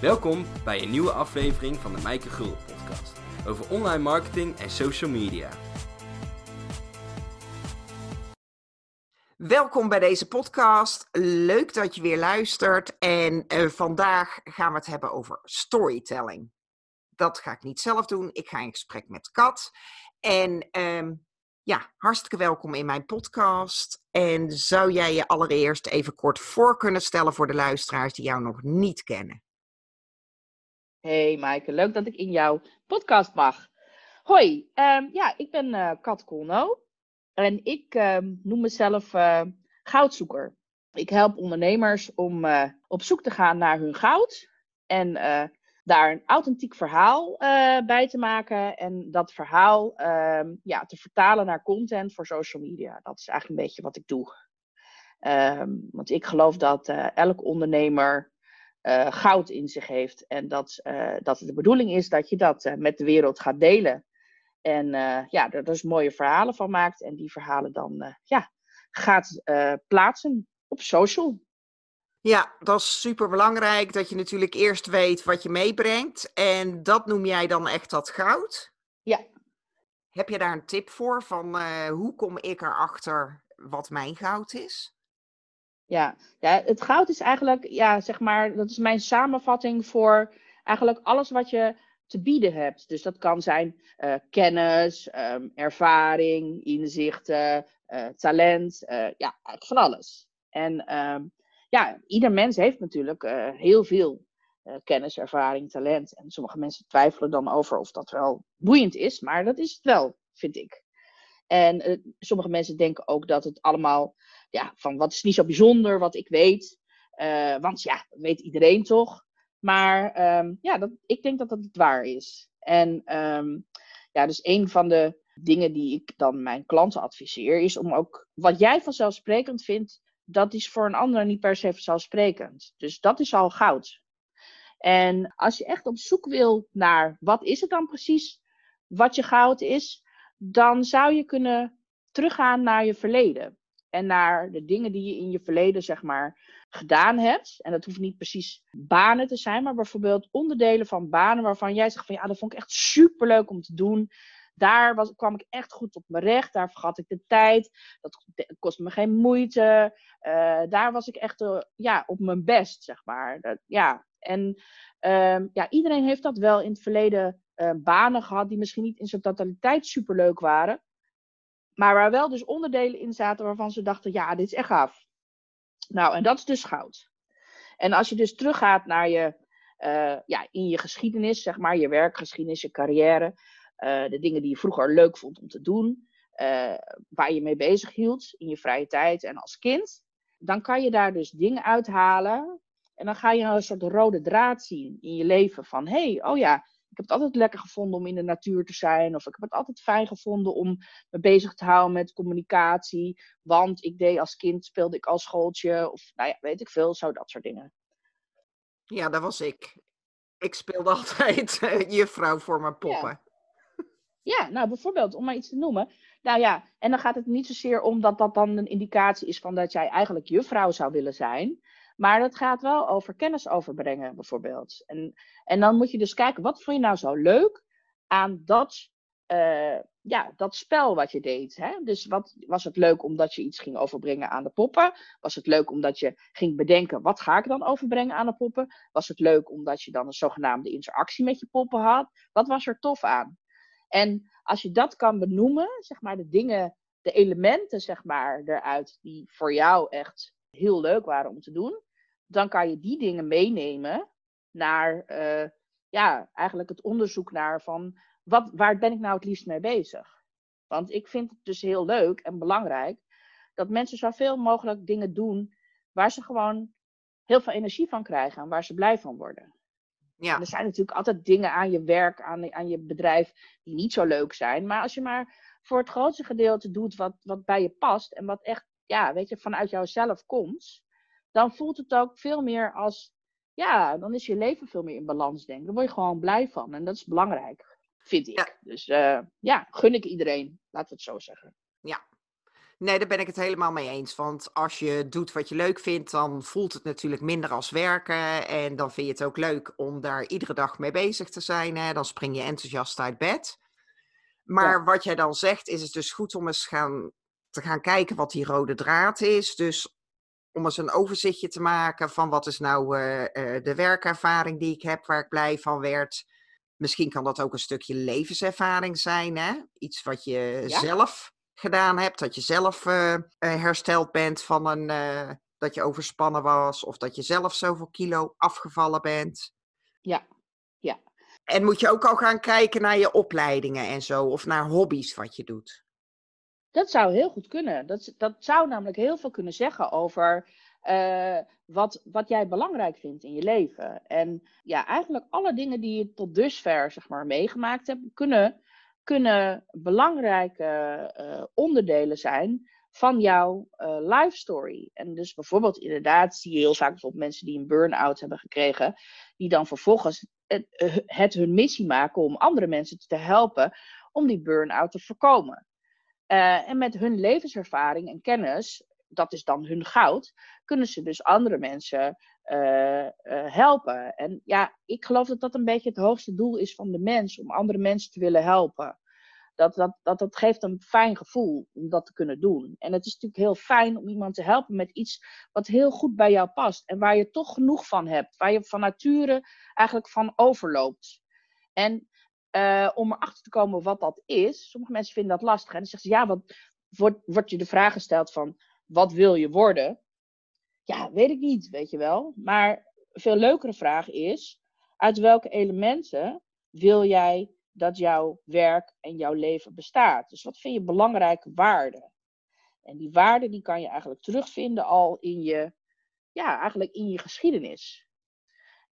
Welkom bij een nieuwe aflevering van de Mijke Gul podcast over online marketing en social media. Welkom bij deze podcast. Leuk dat je weer luistert. En uh, vandaag gaan we het hebben over storytelling. Dat ga ik niet zelf doen. Ik ga in gesprek met Kat. En um, ja, hartstikke welkom in mijn podcast. En zou jij je allereerst even kort voor kunnen stellen voor de luisteraars die jou nog niet kennen? Hey Maaike, leuk dat ik in jouw podcast mag. Hoi, um, ja, ik ben uh, Kat Kolno en ik um, noem mezelf uh, goudzoeker. Ik help ondernemers om uh, op zoek te gaan naar hun goud en daar een authentiek verhaal bij te maken en dat verhaal um, ja, te vertalen naar content voor social media. Dat is eigenlijk een beetje wat ik doe. want ik geloof dat elk ondernemer uh, goud in zich heeft. En dat, uh, dat het de bedoeling is dat je dat uh, met de wereld gaat delen. En ja, er dus mooie verhalen van maakt. En die verhalen dan ja, gaat plaatsen op social. Ja, dat is super belangrijk. Dat je natuurlijk eerst weet wat je meebrengt. En dat noem jij dan echt dat goud? Ja. Heb je daar een tip voor? Van hoe kom ik erachter wat mijn goud is? Ja. ja, het goud is eigenlijk, ja, zeg maar, dat is mijn samenvatting voor eigenlijk alles wat je te bieden hebt. Dus dat kan zijn uh, kennis, um, ervaring, inzichten, uh, talent, uh, ja, van alles. En um, ja, ieder mens heeft natuurlijk heel veel kennis, ervaring, talent. En sommige mensen twijfelen dan over of dat wel boeiend is, maar dat is het wel, vind ik. En sommige mensen denken ook dat het allemaal ja, van wat is niet zo bijzonder wat ik weet. Uh, want ja, weet iedereen toch. Maar um, ja, dat, ik denk dat dat het waar is. En um, ja, dus een van de dingen die ik dan mijn klanten adviseer, is om ook wat jij vanzelfsprekend vindt, dat is voor een ander niet per se vanzelfsprekend. Dus dat is al goud. En als je echt op zoek wil naar wat is het dan precies wat je goud is, dan zou je kunnen teruggaan naar je verleden en naar de dingen die je in je verleden, zeg maar, gedaan hebt. En dat hoeft niet precies banen te zijn, maar bijvoorbeeld onderdelen van banen waarvan jij zegt van ja, dat vond ik echt super leuk om te doen. Daar was, kwam ik echt goed op mijn recht. Daar vergat ik de tijd. Dat kostte me geen moeite. Uh, daar was ik echt uh, ja, op mijn best, zeg maar. Dat, ja. En uh, ja, iedereen heeft dat wel in het verleden uh, banen gehad die misschien niet in zijn totaliteit super leuk waren. Maar waar wel dus onderdelen in zaten waarvan ze dachten, ja, dit is echt gaaf. Nou, en dat is dus goud. En als je dus teruggaat naar je, uh, ja, in je geschiedenis, zeg maar, je werkgeschiedenis, je carrière, uh, de dingen die je vroeger leuk vond om te doen, waar je mee bezig hield in je vrije tijd en als kind, dan kan je daar dus dingen uithalen. En dan ga je een soort rode draad zien in je leven van, hé, hey, oh ja, ik heb het altijd lekker gevonden om in de natuur te zijn. Of ik heb het altijd fijn gevonden om me bezig te houden met communicatie. Want ik deed als kind, speelde ik als schooltje. Of nou ja, weet ik veel, zo dat soort dingen. Ja, dat was ik. Ik speelde altijd uh, juffrouw voor mijn poppen. Ja. ja, nou bijvoorbeeld, om maar iets te noemen. Nou ja, en dan gaat het niet zozeer om dat dat dan een indicatie is van dat jij eigenlijk juffrouw zou willen zijn. Maar dat gaat wel over kennis overbrengen, bijvoorbeeld. En, en dan moet je dus kijken, wat vond je nou zo leuk aan dat, uh, ja, dat spel wat je deed? Hè? Dus wat, was het leuk omdat je iets ging overbrengen aan de poppen? Was het leuk omdat je ging bedenken, wat ga ik dan overbrengen aan de poppen? Was het leuk omdat je dan een zogenaamde interactie met je poppen had? Wat was er tof aan? En als je dat kan benoemen, zeg maar de dingen, de elementen, zeg maar, eruit die voor jou echt heel leuk waren om te doen, dan kan je die dingen meenemen naar uh, ja, eigenlijk het onderzoek naar van wat, waar ben ik nou het liefst mee bezig? Want ik vind het dus heel leuk en belangrijk dat mensen zoveel mogelijk dingen doen waar ze gewoon heel veel energie van krijgen en waar ze blij van worden. Ja. En er zijn natuurlijk altijd dingen aan je werk, aan, aan je bedrijf, die niet zo leuk zijn. Maar als je maar voor het grootste gedeelte doet wat, wat bij je past en wat echt, ja, weet je, vanuit jouzelf komt, dan voelt het ook veel meer als, ja, dan is je leven veel meer in balans, denk ik. Daar word je gewoon blij van. En dat is belangrijk, vind ik. Dus uh, ja, gun ik iedereen, laten we het zo zeggen. Ja. Nee, daar ben ik het helemaal mee eens. Want als je doet wat je leuk vindt, dan voelt het natuurlijk minder als werken. En dan vind je het ook leuk om daar iedere dag mee bezig te zijn. Hè? Dan spring je enthousiast uit bed. Maar wat jij dan zegt, is het dus goed om eens gaan, te gaan kijken wat die rode draad is. Dus om eens een overzichtje te maken van wat is nou uh, uh, de werkervaring die ik heb, waar ik blij van werd. Misschien kan dat ook een stukje levenservaring zijn, hè? Iets wat je ja. zelf gedaan hebt, dat je zelf uh, hersteld bent van een, dat je overspannen was, of dat je zelf zoveel kilo afgevallen bent. Ja, ja. En moet je ook al gaan kijken naar je opleidingen en zo, of naar hobby's wat je doet? Dat zou heel goed kunnen. Dat, dat zou namelijk heel veel kunnen zeggen over uh, wat, wat jij belangrijk vindt in je leven. En ja, eigenlijk alle dingen die je tot dusver zeg maar, meegemaakt hebt, kunnen, kunnen belangrijke uh, onderdelen zijn van jouw uh, life story. En dus bijvoorbeeld inderdaad zie je heel vaak bijvoorbeeld mensen die een burn-out hebben gekregen, die dan vervolgens het, het hun missie maken om andere mensen te helpen om die burn-out te voorkomen. Uh, en met hun levenservaring en kennis, dat is dan hun goud, kunnen ze dus andere mensen uh, uh, helpen. En ja, ik geloof dat dat een beetje het hoogste doel is van de mens, om andere mensen te willen helpen. Dat, dat, dat, dat geeft een fijn gevoel om dat te kunnen doen. En het is natuurlijk heel fijn om iemand te helpen met iets wat heel goed bij jou past. En waar je toch genoeg van hebt. Waar je van nature eigenlijk van overloopt. En uh, om erachter te komen wat dat is. Sommige mensen vinden dat lastig. En dan zeggen ze, ja, wat, wordt, je de vraag gesteld van, wat wil je worden? Ja, weet ik niet, weet je wel. Maar een veel leukere vraag is, uit welke elementen wil jij dat jouw werk en jouw leven bestaat? Dus wat vind je belangrijke waarden? En die waarden die kan je eigenlijk terugvinden al in je, ja, eigenlijk in je geschiedenis.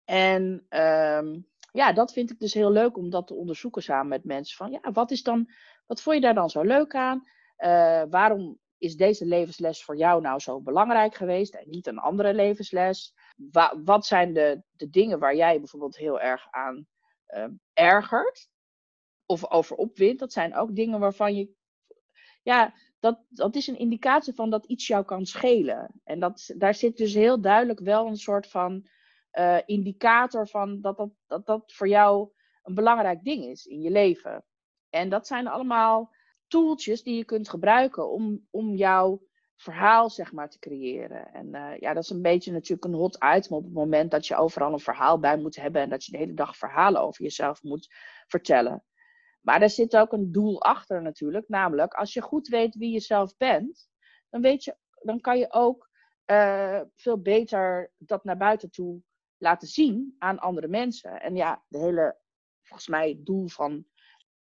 En um, ja, dat vind ik dus heel leuk om dat te onderzoeken samen met mensen. Van ja, wat is dan, wat vond je daar dan zo leuk aan? Uh, waarom is deze levensles voor jou nou zo belangrijk geweest en niet een andere levensles? Wa wat zijn de, de dingen waar jij bijvoorbeeld heel erg aan uh, ergert of over opwint? Dat zijn ook dingen waarvan je, ja, dat, dat is een indicatie van dat iets jou kan schelen. En dat, daar zit dus heel duidelijk wel een soort van uh, indicator van dat dat, dat dat voor jou een belangrijk ding is in je leven. En dat zijn allemaal tooltjes die je kunt gebruiken om, om jouw verhaal zeg maar te creëren. En uh, ja, dat is een beetje natuurlijk een hot item op het moment dat je overal een verhaal bij moet hebben en dat je de hele dag verhalen over jezelf moet vertellen. Maar er zit ook een doel achter natuurlijk, namelijk als je goed weet wie je zelf bent, dan, weet je, dan kan je ook uh, veel beter dat naar buiten toe laten zien aan andere mensen. En ja, de hele, volgens mij, doel van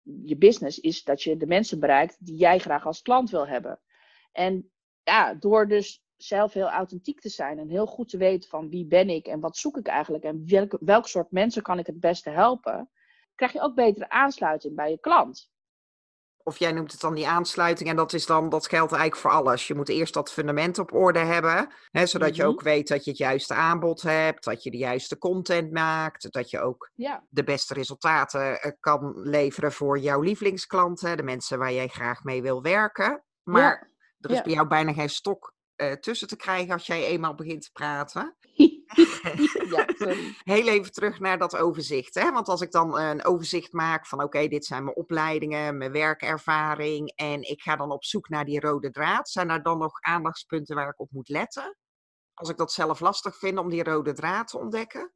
je business is dat je de mensen bereikt die jij graag als klant wil hebben. En ja, door dus zelf heel authentiek te zijn en heel goed te weten van wie ben ik en wat zoek ik eigenlijk en welk, welk soort mensen kan ik het beste helpen, krijg je ook betere aansluiting bij je klant of jij noemt het dan die aansluiting. En dat, is dan, dat geldt eigenlijk voor alles. Je moet eerst dat fundament op orde hebben. Hè, zodat mm -hmm. je ook weet dat je het juiste aanbod hebt. Dat je de juiste content maakt. Dat je ook ja. de beste resultaten uh, kan leveren voor jouw lievelingsklanten. De mensen waar jij graag mee wil werken. Maar ja. er is ja. bij jou bijna geen stok uh, tussen te krijgen als jij eenmaal begint te praten. ja, Heel even terug naar dat overzicht. Hè? Want als ik dan een overzicht maak van oké, okay, dit zijn mijn opleidingen, mijn werkervaring en ik ga dan op zoek naar die rode draad, zijn er dan nog aandachtspunten waar ik op moet letten? Als ik dat zelf lastig vind om die rode draad te ontdekken?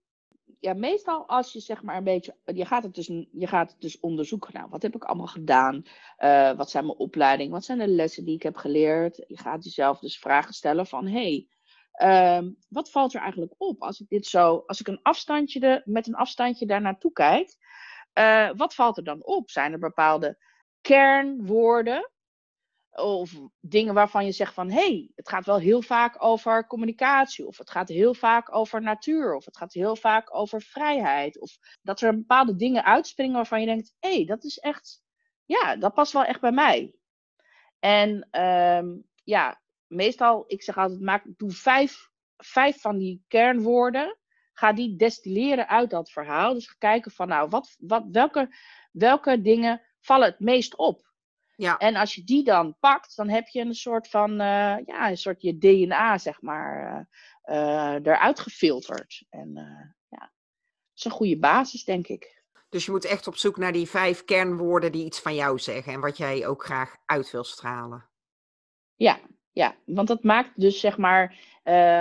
Ja, meestal als je zeg maar een beetje, je gaat het dus, je gaat het dus onderzoeken. Nou, wat heb ik allemaal gedaan? Uh, wat zijn mijn opleidingen? Wat zijn de lessen die ik heb geleerd? Je gaat jezelf dus vragen stellen van, hey, Um, wat valt er eigenlijk op als ik dit zo, als ik een afstandje de, met een afstandje daar naartoe kijk? Uh, wat valt er dan op? Zijn er bepaalde kernwoorden of dingen waarvan je zegt van hé, hey, het gaat wel heel vaak over communicatie, of het gaat heel vaak over natuur, of het gaat heel vaak over vrijheid, of dat er bepaalde dingen uitspringen waarvan je denkt hé, hey, dat is echt, ja, dat past wel echt bij mij. En um, ja, meestal, ik zeg altijd, maak, doe vijf, vijf van die kernwoorden. Ga die destilleren uit dat verhaal. Dus ga kijken van, nou, wat, wat, welke, welke dingen vallen het meest op? Ja. En als je die dan pakt, dan heb je een soort van, uh, ja, een soort je DNA, zeg maar, uh, eruit gefilterd. En ja, dat is een goede basis, denk ik. Dus je moet echt op zoek naar die vijf kernwoorden die iets van jou zeggen en wat jij ook graag uit wil stralen. Ja, ja, want dat maakt dus zeg maar,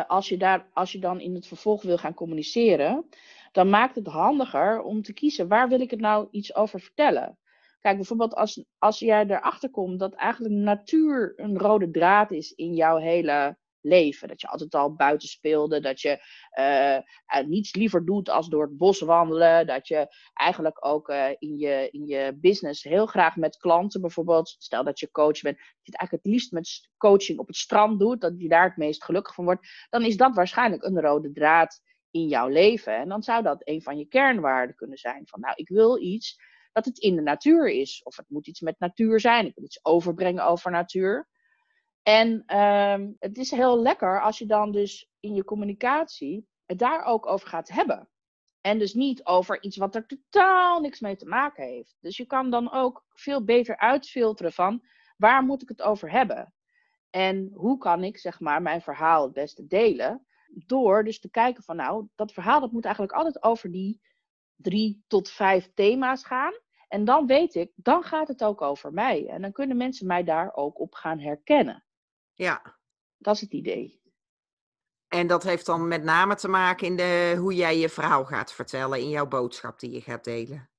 als, je daar, als je dan in het vervolg wil gaan communiceren, dan maakt het handiger om te kiezen waar wil ik het nou iets over vertellen. Kijk, bijvoorbeeld als, als jij erachter komt dat eigenlijk natuur een rode draad is in jouw hele leven. Dat je altijd al buiten speelde, dat je uh, niets liever doet als door het bos wandelen. Dat je eigenlijk ook uh, in, je, in je business heel graag met klanten bijvoorbeeld, stel dat je coach bent, dat je het eigenlijk het liefst met coaching op het strand doet, dat je daar het meest gelukkig van wordt, dan is dat waarschijnlijk een rode draad in jouw leven. En dan zou dat een van je kernwaarden kunnen zijn. Van nou, ik wil iets dat het in de natuur is. Of het moet iets met natuur zijn. Ik wil iets overbrengen over natuur. En um, het is heel lekker als je dan dus in je communicatie het daar ook over gaat hebben. En dus niet over iets wat er totaal niks mee te maken heeft. Dus je kan dan ook veel beter uitfilteren van waar moet ik het over hebben? En hoe kan ik zeg maar mijn verhaal het beste delen? Door dus te kijken van nou, dat verhaal dat moet eigenlijk altijd over die drie tot vijf thema's gaan. En dan weet ik, dan gaat het ook over mij. En dan kunnen mensen mij daar ook op gaan herkennen. Ja. Dat is het idee. En dat heeft dan met name te maken in de, hoe jij je verhaal gaat vertellen, in jouw boodschap die je gaat delen.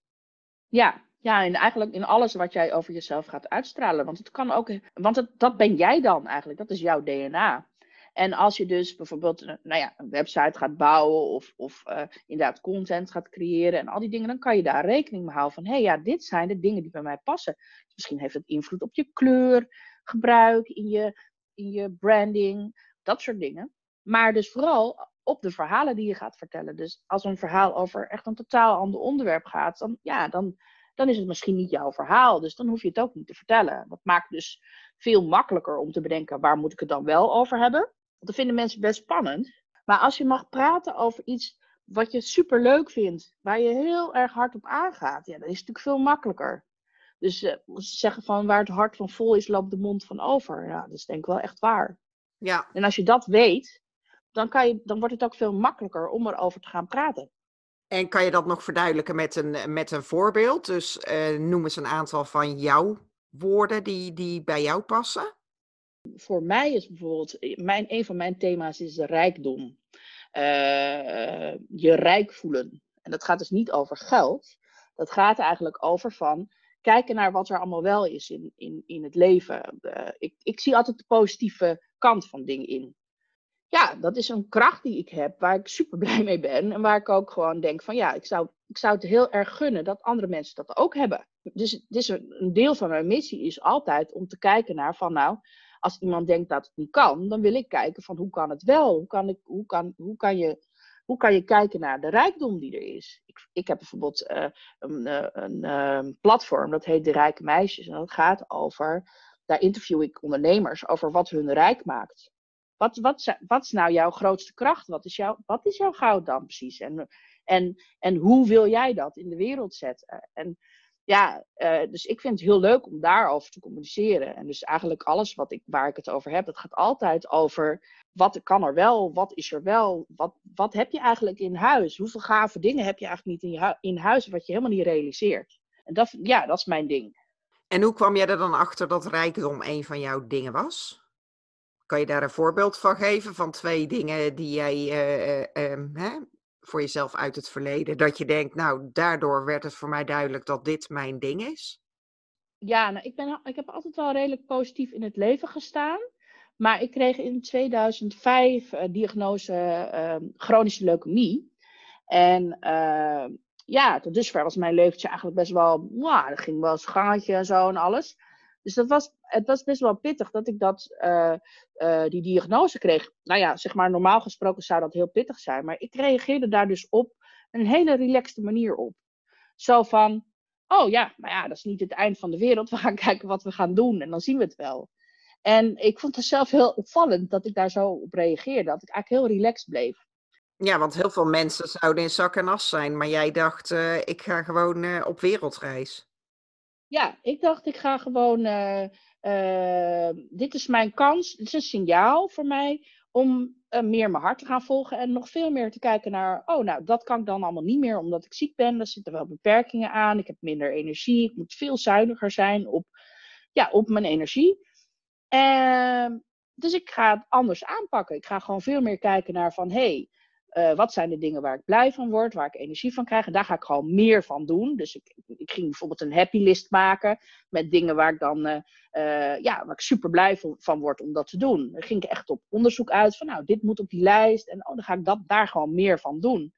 Ja, ja, en eigenlijk in alles wat jij over jezelf gaat uitstralen. Want het kan ook, want het, dat ben jij dan eigenlijk, dat is jouw DNA. En als je dus bijvoorbeeld eh, nou ja, een website gaat bouwen of, of uh, inderdaad content gaat creëren en al die dingen, dan kan je daar rekening mee houden van, hé hey, ja, dit zijn de dingen die bij mij passen. Dus misschien heeft het invloed op je kleurgebruik, in je, in je branding, dat soort dingen. Maar dus vooral op de verhalen die je gaat vertellen. Dus als een verhaal over echt een totaal ander onderwerp gaat, dan, ja, dan, dan is het misschien niet jouw verhaal. Dus dan hoef je het ook niet te vertellen. Dat maakt dus veel makkelijker om te bedenken waar moet ik het dan wel over hebben. Dat vinden mensen best spannend. Maar als je mag praten over iets wat je super leuk vindt, waar je heel erg hard op aangaat, ja, dan is het natuurlijk veel makkelijker. Dus uh, zeggen van waar het hart van vol is, loopt de mond van over. Ja, dat is denk ik wel echt waar. Ja. En als je dat weet, dan, kan je, dan wordt het ook veel makkelijker om erover te gaan praten. En kan je dat nog verduidelijken met een, met een voorbeeld? Dus uh, noem eens een aantal van jouw woorden die, die bij jou passen voor mij is bijvoorbeeld, eh, mijn, een van mijn thema's is rijkdom. Uh, je rijk voelen. En dat gaat dus niet over geld. Dat gaat eigenlijk over van kijken naar wat er allemaal wel is in, in, in het leven. Uh, ik, ik zie altijd de positieve kant van dingen in. Ja, dat is een kracht die ik heb, waar ik super blij mee ben. En waar ik ook gewoon denk van ja, ik zou, ik zou het heel erg gunnen dat andere mensen dat ook hebben. Dus, dus een, een deel van mijn missie is altijd om te kijken naar van nou, als iemand denkt dat het niet kan, dan wil ik kijken van hoe kan het wel? Hoe kan, ik, hoe kan, hoe kan, je, hoe kan je kijken naar de rijkdom die er is? Ik, ik heb bijvoorbeeld uh, een, uh, een uh, platform, dat heet De Rijke Meisjes. En dat gaat over, daar interview ik ondernemers over wat hun rijk maakt. Wat, wat, wat is nou jouw grootste kracht? Wat is, jouw, wat is jouw goud dan precies? En, en, en hoe wil jij dat in de wereld zetten? En ja, uh, dus ik vind het heel leuk om daarover te communiceren. En dus eigenlijk alles wat ik, waar ik het over heb, dat gaat altijd over wat kan er wel, wat is er wel, wat, wat heb je eigenlijk in huis? Hoeveel gave dingen heb je eigenlijk niet in, in huis wat je helemaal niet realiseert? En dat, ja, dat is mijn ding. En hoe kwam jij er dan achter dat rijkdom een van jouw dingen was? Kan je daar een voorbeeld van geven van twee dingen die jij um, hè, voor jezelf uit het verleden? Dat je denkt, nou, daardoor werd het voor mij duidelijk dat dit mijn ding is? Ja, nou, ik, ben, ik heb altijd wel redelijk positief in het leven gestaan. Maar ik kreeg in 2005 uh, diagnose uh, chronische leukemie. En uh, ja, tot dusver was mijn leventje eigenlijk best wel, wow, dat ging wel eens gangetje en zo en alles. Dus dat was, het was best wel pittig dat ik dat, uh, uh, die diagnose kreeg. Nou ja, zeg maar, normaal gesproken zou dat heel pittig zijn. Maar ik reageerde daar dus op een hele relaxte manier op. Zo van, oh ja, maar ja, dat is niet het eind van de wereld. We gaan kijken wat we gaan doen en dan zien we het wel. En ik vond het zelf heel opvallend dat ik daar zo op reageerde. Dat ik eigenlijk heel relaxed bleef. Ja, want heel veel mensen zouden in zak en as zijn. Maar jij dacht, uh, ik ga gewoon op wereldreis. Ja, ik dacht, ik ga gewoon. eh, eh, dit is mijn kans. Dit is een signaal voor mij om eh, meer mijn hart te gaan volgen. En nog veel meer te kijken naar. Oh, nou, dat kan ik dan allemaal niet meer omdat ik ziek ben. Er zitten wel beperkingen aan. Ik heb minder energie. Ik moet veel zuiniger zijn op, ja, op mijn energie. Ehm, dus ik ga het anders aanpakken. Ik ga gewoon veel meer kijken naar van. Hey, eh, wat zijn de dingen waar ik blij van word, waar ik energie van krijg? En daar ga ik gewoon meer van doen. Dus ik, ik ging bijvoorbeeld een happy list maken met dingen waar ik dan eh, eh, ja, waar ik super blij van, word om dat te doen. Dan ging ik echt op onderzoek uit van nou, dit moet op die lijst. En oh, dan ga ik dat, daar gewoon meer van doen.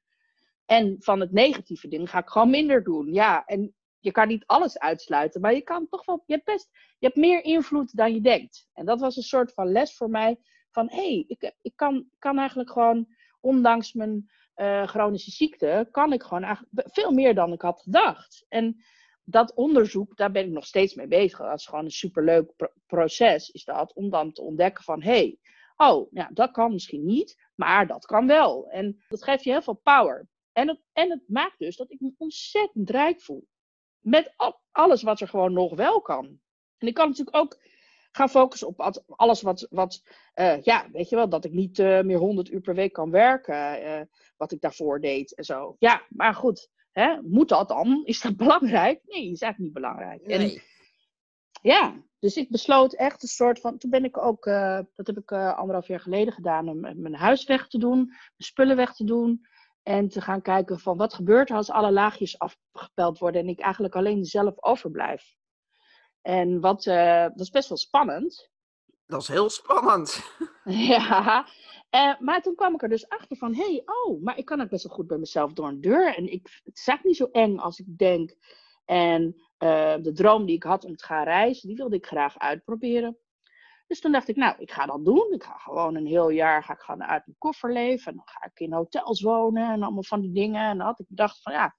En van het negatieve ding ga ik gewoon minder doen. Ja, en je kan niet alles uitsluiten, maar je kan toch wel, je hebt best, je hebt meer invloed dan je denkt. En dat was een soort van les voor mij van hé, hey, ik, ik kan, kan eigenlijk gewoon ondanks mijn uh, chronische ziekte, kan ik gewoon veel meer dan ik had gedacht. En dat onderzoek, daar ben ik nog steeds mee bezig. Dat is gewoon een superleuk pro proces, is dat, om dan te ontdekken van, hé, hey, oh, ja, dat kan misschien niet, maar dat kan wel. En dat geeft je heel veel power. En het, en het maakt dus dat ik me ontzettend rijk voel. Met alles wat er gewoon nog wel kan. En ik kan natuurlijk ook gaan focussen op alles wat, wat uh, ja, weet je wel, dat ik niet uh, meer 100 uur per week kan werken, uh, wat ik daarvoor deed en zo. Ja, maar goed, hè, moet dat dan? Is dat belangrijk? Nee, is eigenlijk niet belangrijk. Nee. En, ja, dus ik besloot echt een soort van, toen ben ik ook, dat heb ik anderhalf jaar geleden gedaan, om mijn huis weg te doen, mijn spullen weg te doen. En te gaan kijken van wat gebeurt er als alle laagjes afgepeld worden en ik eigenlijk alleen zelf overblijf. En wat, uh, dat is best wel spannend. Dat is heel spannend. ja, uh, maar toen kwam ik er dus achter van, hé, hey, oh, maar ik kan ook best wel goed bij mezelf door een deur. En ik, het is eigenlijk niet zo eng als ik denk. En uh, de droom die ik had om te gaan reizen, die wilde ik graag uitproberen. Dus toen dacht ik, nou, ik ga dat doen. Ik ga gewoon een heel jaar ga ik gewoon uit mijn koffer leven. En dan ga ik in hotels wonen en allemaal van die dingen. En dan had ik bedacht van, ja,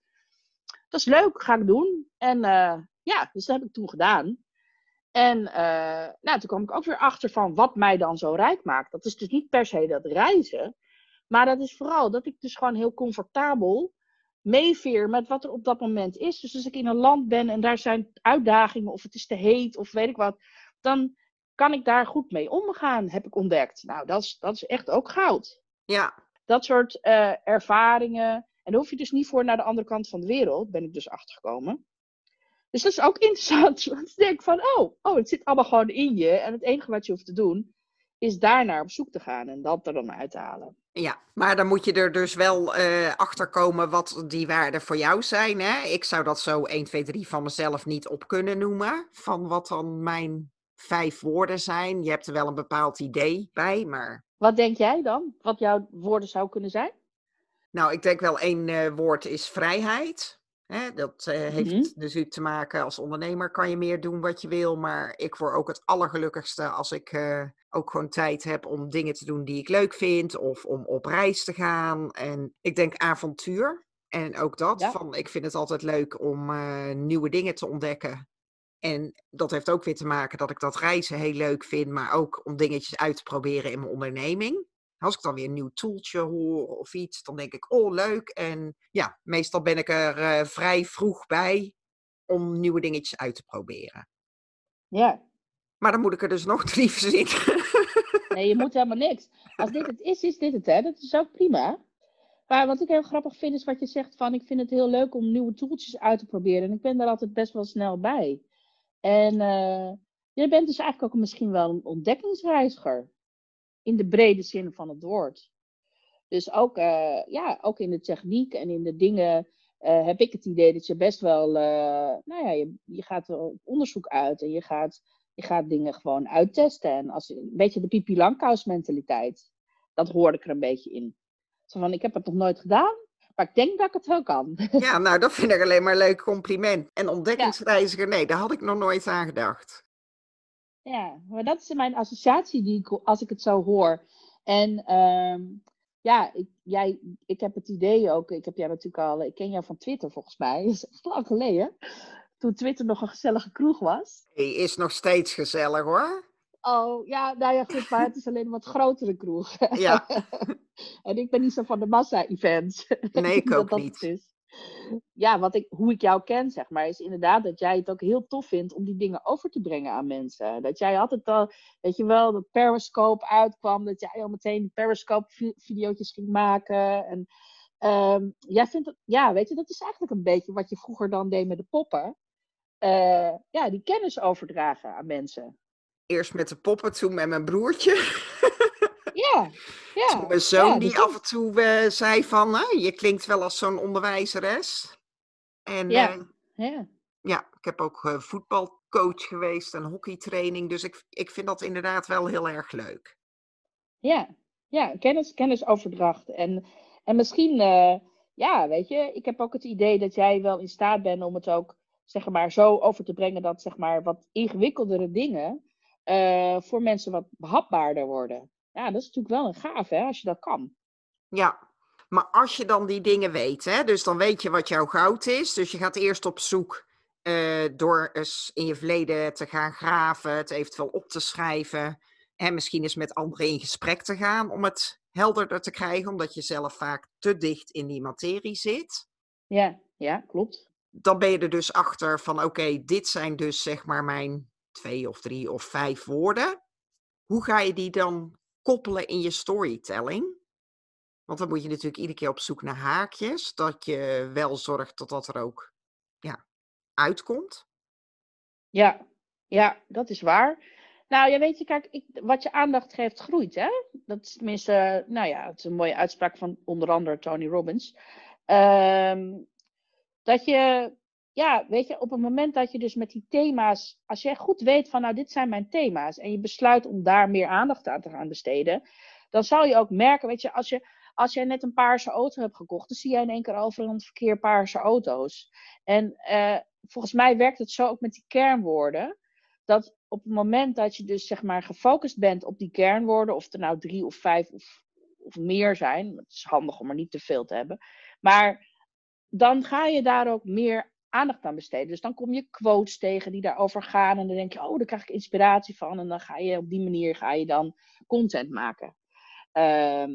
dat is leuk, ga ik doen. En ja, dus dat heb ik toen gedaan. En uh, nou, toen kwam ik ook weer achter van wat mij dan zo rijk maakt. Dat is dus niet per se dat reizen. Maar dat is vooral dat ik dus gewoon heel comfortabel meeveer met wat er op dat moment is. Dus als ik in een land ben en daar zijn uitdagingen of het is te heet of weet ik wat. Dan kan ik daar goed mee omgaan, heb ik ontdekt. Nou, dat is, dat is echt ook goud. Ja. Dat soort uh, ervaringen. En daar hoef je dus niet voor naar de andere kant van de wereld, ben ik dus achtergekomen. Dus dat is ook interessant. Want ik denk van, oh, oh, het zit allemaal gewoon in je. En het enige wat je hoeft te doen, is daarnaar op zoek te gaan en dat er dan uit te halen. Ja, maar dan moet je er dus wel uh, achter komen wat die waarden voor jou zijn. Hè? Ik zou dat zo 1, 2, 3 van mezelf niet op kunnen noemen. Van wat dan mijn vijf woorden zijn. Je hebt er wel een bepaald idee bij, maar... Wat denk jij dan? Wat jouw woorden zou kunnen zijn? Nou, ik denk wel één uh, woord is vrijheid. Hè, dat uh, heeft Mhm. dus te maken als ondernemer kan je meer doen wat je wil, maar ik word ook het allergelukkigste als ik uh, ook gewoon tijd heb om dingen te doen die ik leuk vind of om op reis te gaan. En ik denk avontuur en ook dat Ja. van ik vind het altijd leuk om uh, nieuwe dingen te ontdekken. En dat heeft ook weer te maken dat ik dat reizen heel leuk vind, maar ook om dingetjes uit te proberen in mijn onderneming. Als ik dan weer een nieuw toeltje hoor of iets, dan denk ik, oh leuk. En ja, meestal ben ik er uh, vrij vroeg bij om nieuwe dingetjes uit te proberen. Ja. Maar dan moet ik er dus nog drie verzinnen. Nee, je moet helemaal niks. Als dit het is, is dit het, hè? Dat is ook prima. Maar wat ik heel grappig vind, is wat je zegt van... ik vind het heel leuk om nieuwe toeltjes uit te proberen. En ik ben daar altijd best wel snel bij. En uh, je bent dus eigenlijk ook misschien wel een ontdekkingsreiziger. In de brede zin van het woord. Dus ook, uh, ja, ook in de techniek en in de dingen... Uh, heb ik het idee dat je best wel... nou ja, je, je gaat er op onderzoek uit en je gaat... Je gaat dingen gewoon uittesten. En als, een beetje de Pipi Langkous mentaliteit. Dat hoorde ik er een beetje in. Zo van, ik heb het nog nooit gedaan. Maar ik denk dat ik het wel kan. Ja, nou, dat vind ik alleen maar een leuk compliment. En ontdekkingsreiziger, nee, daar had ik nog nooit aan gedacht. Ja, maar dat is mijn associatie die ik, als ik het zo hoor. En um, ja, ik, jij, ik heb het idee ook, ik heb jou natuurlijk al, ik ken jou van Twitter volgens mij, dat is echt lang geleden. Toen Twitter nog een gezellige kroeg was. Hij is nog steeds gezellig hoor. Oh, ja, nou ja, goed, maar het is alleen een wat grotere kroeg. Ja. en ik ben niet zo van de massa-events. Nee, ik ook niet. Is. Ja, wat ik, hoe ik jou ken, zeg maar, is inderdaad dat jij het ook heel tof vindt om die dingen over te brengen aan mensen. Dat jij altijd al, weet je wel, dat Periscope uitkwam, dat jij al meteen Periscope-video's ging maken. En um, jij vindt het, ja, weet je, dat is eigenlijk een beetje wat je vroeger dan deed met de poppen. Uh, ja, die kennis overdragen aan mensen. Eerst met de poppen, toen met mijn broertje. Ja, ja. mijn zoon die af en toe uh, zei van, je klinkt wel als zo'n onderwijzeres. En ja, uh, ja. ja, ik heb ook uh, voetbalcoach geweest en hockeytraining. Dus ik, ik vind dat inderdaad wel heel erg leuk. Ja, ja kennis, kennisoverdracht. En, en misschien, ja, weet je, ik heb ook het idee dat jij wel in staat bent om het ook, zeg maar, zo over te brengen dat, zeg maar, wat ingewikkeldere dingen voor mensen wat behapbaarder worden. Ja, dat is natuurlijk wel een gaaf, hè, als je dat kan. Ja, maar als je dan die dingen weet, hè, dus dan weet je wat jouw goud is. Dus je gaat eerst op zoek uh, door eens in je verleden te gaan graven, het eventueel op te schrijven. En misschien eens met anderen in gesprek te gaan om het helderder te krijgen, omdat je zelf vaak te dicht in die materie zit. Ja, ja, klopt. Dan ben je er dus achter van oké, dit zijn dus zeg maar mijn twee of drie of vijf woorden. Hoe ga je die dan koppelen in je storytelling. Want dan moet je natuurlijk iedere keer op zoek naar haakjes, dat je wel zorgt dat dat er ook ja, uitkomt. Ja, ja, dat is waar. Nou, ja, weet je, kijk, ik, wat je aandacht geeft, groeit, hè? Dat is tenminste, nou ja, het is een mooie uitspraak van onder andere Tony Robbins. Um, dat je ja, weet je, op het moment dat je dus met die thema's, als jij goed weet van nou, dit zijn mijn thema's en je besluit om daar meer aandacht aan te gaan besteden, dan zal je ook merken, weet je, als je, als jij net een paarse auto hebt gekocht, dan zie jij in één keer overal het verkeer paarse auto's. En uh, volgens mij werkt het zo ook met die kernwoorden, dat op het moment dat je dus zeg maar gefocust bent op die kernwoorden, of er nou drie of vijf of, of meer zijn, het is handig om er niet te veel te hebben, maar dan ga je daar ook meer aandacht aan besteden. Dus dan kom je quotes tegen die daarover gaan. En dan denk je, oh, daar krijg ik inspiratie van. En dan ga je op die manier ga je dan content maken. Ehm,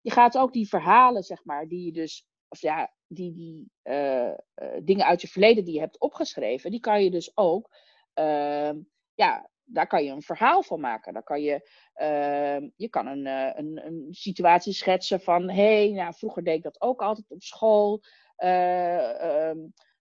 je gaat ook die verhalen, zeg maar, die je dus, of ja, die, die uh, uh, dingen uit je verleden die je hebt opgeschreven, die kan je dus ook, uh, ja, daar kan je een verhaal van maken. Daar kan je, ehm, je kan een, eh, een, een situatie schetsen van, hé, hey, nou, vroeger deed ik dat ook altijd op school.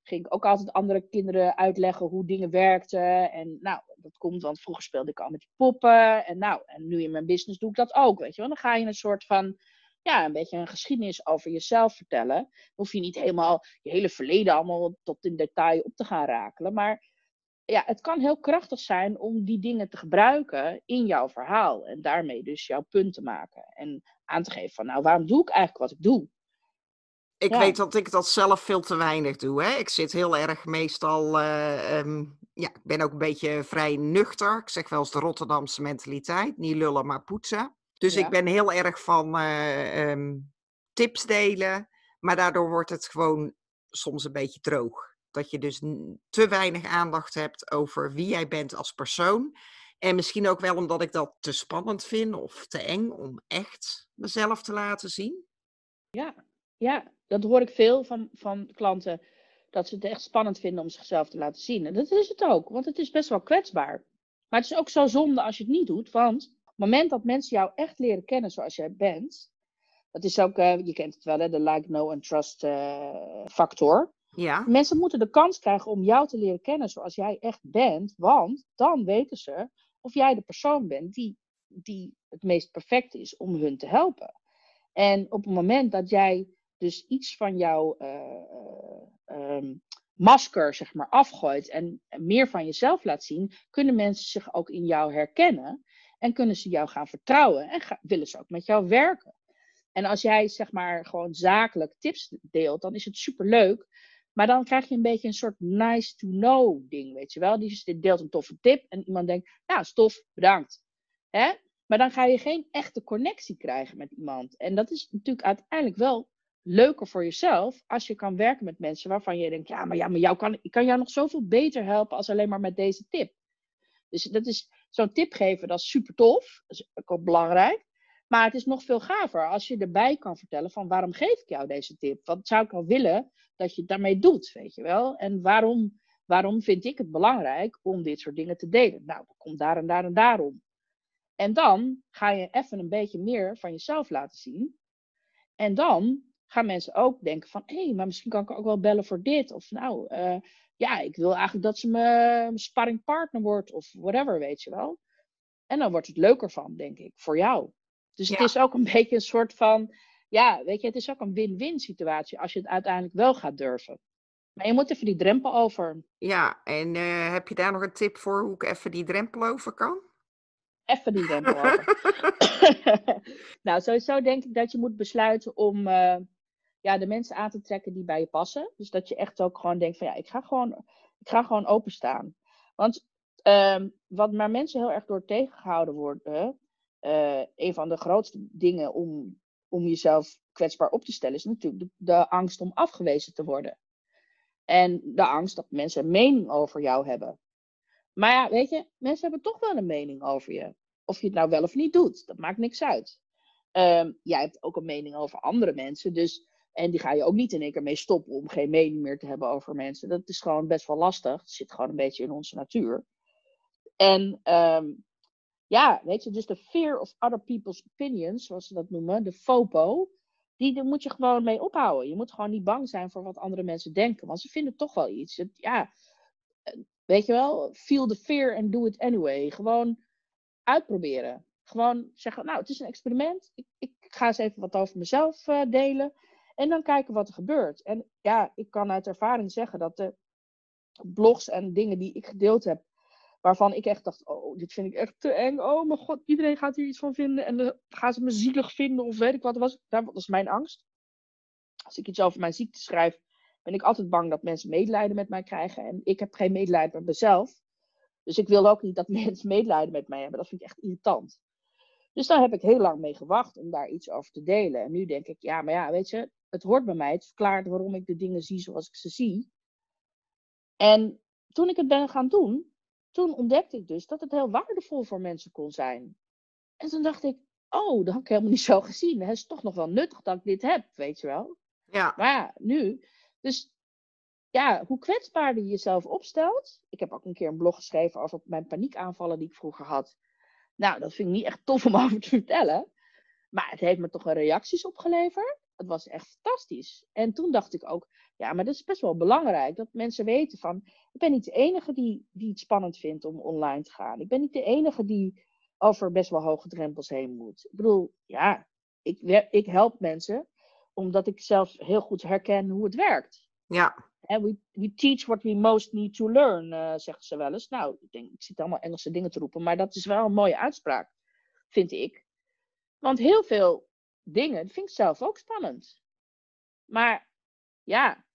Ging ik ook altijd andere kinderen uitleggen hoe dingen werkten. En nou, dat komt, want vroeger speelde ik al met die poppen. En nou, en nu in mijn business doe ik dat ook, weet je wel. Dan ga je een soort van, ja, een beetje een geschiedenis over jezelf vertellen. Dan hoef je niet helemaal je hele verleden allemaal tot in detail op te gaan rakelen. Maar ja, het kan heel krachtig zijn om die dingen te gebruiken in jouw verhaal. En daarmee dus jouw punt te maken. En aan te geven van, nou, waarom doe ik eigenlijk wat ik doe? Ik weet dat ik dat zelf veel te weinig doe. Hè? Ik zit heel erg meestal. Uh, um, ja, ik ben ook een beetje vrij nuchter. Ik zeg wel eens de Rotterdamse mentaliteit. Niet lullen, maar poetsen. Dus ja. ik ben heel erg van uh, um, tips delen. Maar daardoor wordt het gewoon soms een beetje droog. Dat je dus te weinig aandacht hebt over wie jij bent als persoon. En misschien ook wel omdat ik dat te spannend vind of te eng om echt mezelf te laten zien. Ja, ja, dat hoor ik veel van, van klanten. Dat ze het echt spannend vinden om zichzelf te laten zien. En dat is het ook, want het is best wel kwetsbaar. Maar het is ook zo zonde als je het niet doet. Want op het moment dat mensen jou echt leren kennen zoals jij bent. Dat is ook, uh, je kent het wel, hè, de like, know and trust uh, factor. Ja. Mensen moeten de kans krijgen om jou te leren kennen zoals jij echt bent. Want dan weten ze of jij de persoon bent die, die het meest perfect is om hun te helpen. En op het moment dat jij dus iets van jouw uh, um, masker zeg maar, afgooit en meer van jezelf laat zien, kunnen mensen zich ook in jou herkennen en kunnen ze jou gaan vertrouwen en willen ze ook met jou werken. En als jij zeg maar gewoon zakelijk tips deelt, dan is het superleuk. Maar dan krijg je een beetje een soort nice to know ding, weet je wel. Die deelt een toffe tip en iemand denkt, nou, stof, bedankt. Hè? Maar dan ga je geen echte connectie krijgen met iemand. En dat is natuurlijk uiteindelijk wel leuker voor jezelf als je kan werken met mensen waarvan je denkt, ja, maar, ja, maar jou kan, ik kan jou nog zoveel beter helpen als alleen maar met deze tip. Dus dat is zo'n tip geven, dat is super tof, dat is ook belangrijk. Maar het is nog veel gaver als je erbij kan vertellen van waarom geef ik jou deze tip? Wat zou ik wel willen dat je daarmee doet, weet je wel? En waarom, waarom vind ik het belangrijk om dit soort dingen te delen? Nou, dat komt daar en daar en daarom. En dan ga je even een beetje meer van jezelf laten zien. En dan gaan mensen ook denken van, hé, hey, maar misschien kan ik ook wel bellen voor dit. Of nou, uh, ja, ik wil eigenlijk dat ze mijn sparringpartner wordt of whatever, weet je wel. En dan wordt het leuker van, denk ik, voor jou. Dus het is ook een beetje een soort van, ja, weet je, het is ook een win-win situatie als je het uiteindelijk wel gaat durven. Maar je moet even die drempel over. Ja, en uh, heb je daar nog een tip voor hoe ik even die drempel over kan? Even die drempel over. nou, sowieso denk ik dat je moet besluiten om uh, ja, de mensen aan te trekken die bij je passen. Dus dat je echt ook gewoon denkt van ja, ik ga gewoon, ik ga gewoon openstaan. Want um, wat maar mensen heel erg door tegengehouden worden, uh, een van de grootste dingen om, om jezelf kwetsbaar op te stellen, is natuurlijk de, angst om afgewezen te worden. En de angst dat mensen een mening over jou hebben. Maar ja, weet je, mensen hebben toch wel een mening over je. Of je het nou wel of niet doet, dat maakt niks uit. Um, jij hebt ook een mening over andere mensen, dus en die ga je ook niet in één keer mee stoppen om geen mening meer te hebben over mensen. Dat is gewoon best wel lastig. Het zit gewoon een beetje in onze natuur. En um, ja, weet je, dus de fear of other people's opinions, zoals ze dat noemen, de FOPO, die daar moet je gewoon mee ophouden. Je moet gewoon niet bang zijn voor wat andere mensen denken, want ze vinden toch wel iets. Ja, weet je wel, feel the fear and do it anyway. Gewoon uitproberen. Gewoon zeggen, nou, het is een experiment. Ik, ik ga eens even wat over mezelf uh, delen. En dan kijken wat er gebeurt. En ja, ik kan uit ervaring zeggen dat de blogs en dingen die ik gedeeld heb, waarvan ik echt dacht, oh, dit vind ik echt te eng. Oh mijn god, iedereen gaat hier iets van vinden. En dan gaan ze me zielig vinden of weet ik wat. Was, dat was mijn angst. Als ik iets over mijn ziekte schrijf, ben ik altijd bang dat mensen medelijden met mij krijgen. En ik heb geen medelijden met mezelf. Dus ik wil ook niet dat mensen medelijden met mij hebben. Dat vind ik echt irritant. Dus daar heb ik heel lang mee gewacht om daar iets over te delen. En nu denk ik, ja, maar ja, weet je, het hoort bij mij. Het verklaart waarom ik de dingen zie zoals ik ze zie. En toen ik het ben gaan doen, toen ontdekte ik dus dat het heel waardevol voor mensen kon zijn. En toen dacht ik, oh, dat had ik helemaal niet zo gezien. Het is toch nog wel nuttig dat ik dit heb, weet je wel. Ja. Maar ja, nu. Dus ja, hoe kwetsbaarder je jezelf opstelt. Ik heb ook een keer een blog geschreven over mijn paniekaanvallen die ik vroeger had. Nou, dat vind ik niet echt tof om over te vertellen. Maar het heeft me toch een reacties opgeleverd. Het was echt fantastisch. En toen dacht ik ook, ja, maar dat is best wel belangrijk. Dat mensen weten van, ik ben niet de enige die, die het spannend vindt om online te gaan. Ik ben niet de enige die over best wel hoge drempels heen moet. Ik bedoel, ja, ik, ik help mensen omdat ik zelf heel goed herken hoe het werkt. Ja. En we, we teach what we most need to learn, uh, zegt ze wel eens. Nou, ik, denk, ik zit allemaal Engelse dingen te roepen, maar dat is wel een mooie uitspraak, vind ik. Want heel veel dingen vind ik zelf ook spannend. Maar ja,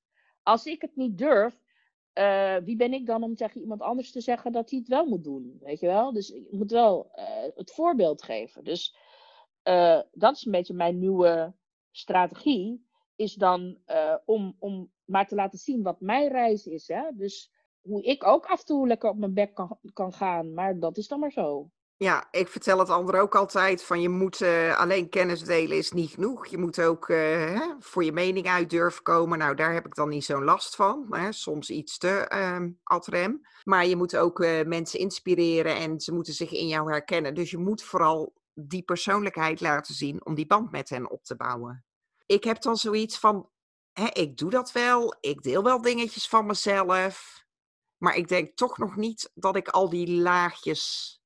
als ik het niet durf, uh, wie ben ik dan om tegen iemand anders te zeggen dat hij het wel moet doen? Weet je wel? Dus ik moet wel uh, het voorbeeld geven. Dus uh, dat is een beetje mijn nieuwe strategie. Is dan om, om maar te laten zien wat mijn reis is. Hè? Dus hoe ik ook af en toe lekker op mijn bek kan, kan gaan. Maar dat is dan maar zo. Ja, ik vertel het anderen ook altijd van je moet uh, alleen kennis delen is niet genoeg. Je moet ook uh, hè, voor je mening uit durven komen. Nou, daar heb ik dan niet zo'n last van. Hè. Soms iets te um, ad rem. Maar je moet ook uh, mensen inspireren en ze moeten zich in jou herkennen. Dus je moet vooral die persoonlijkheid laten zien om die band met hen op te bouwen. Ik heb dan zoiets van, hè, ik doe dat wel. Ik deel wel dingetjes van mezelf. Maar ik denk toch nog niet dat ik al die laagjes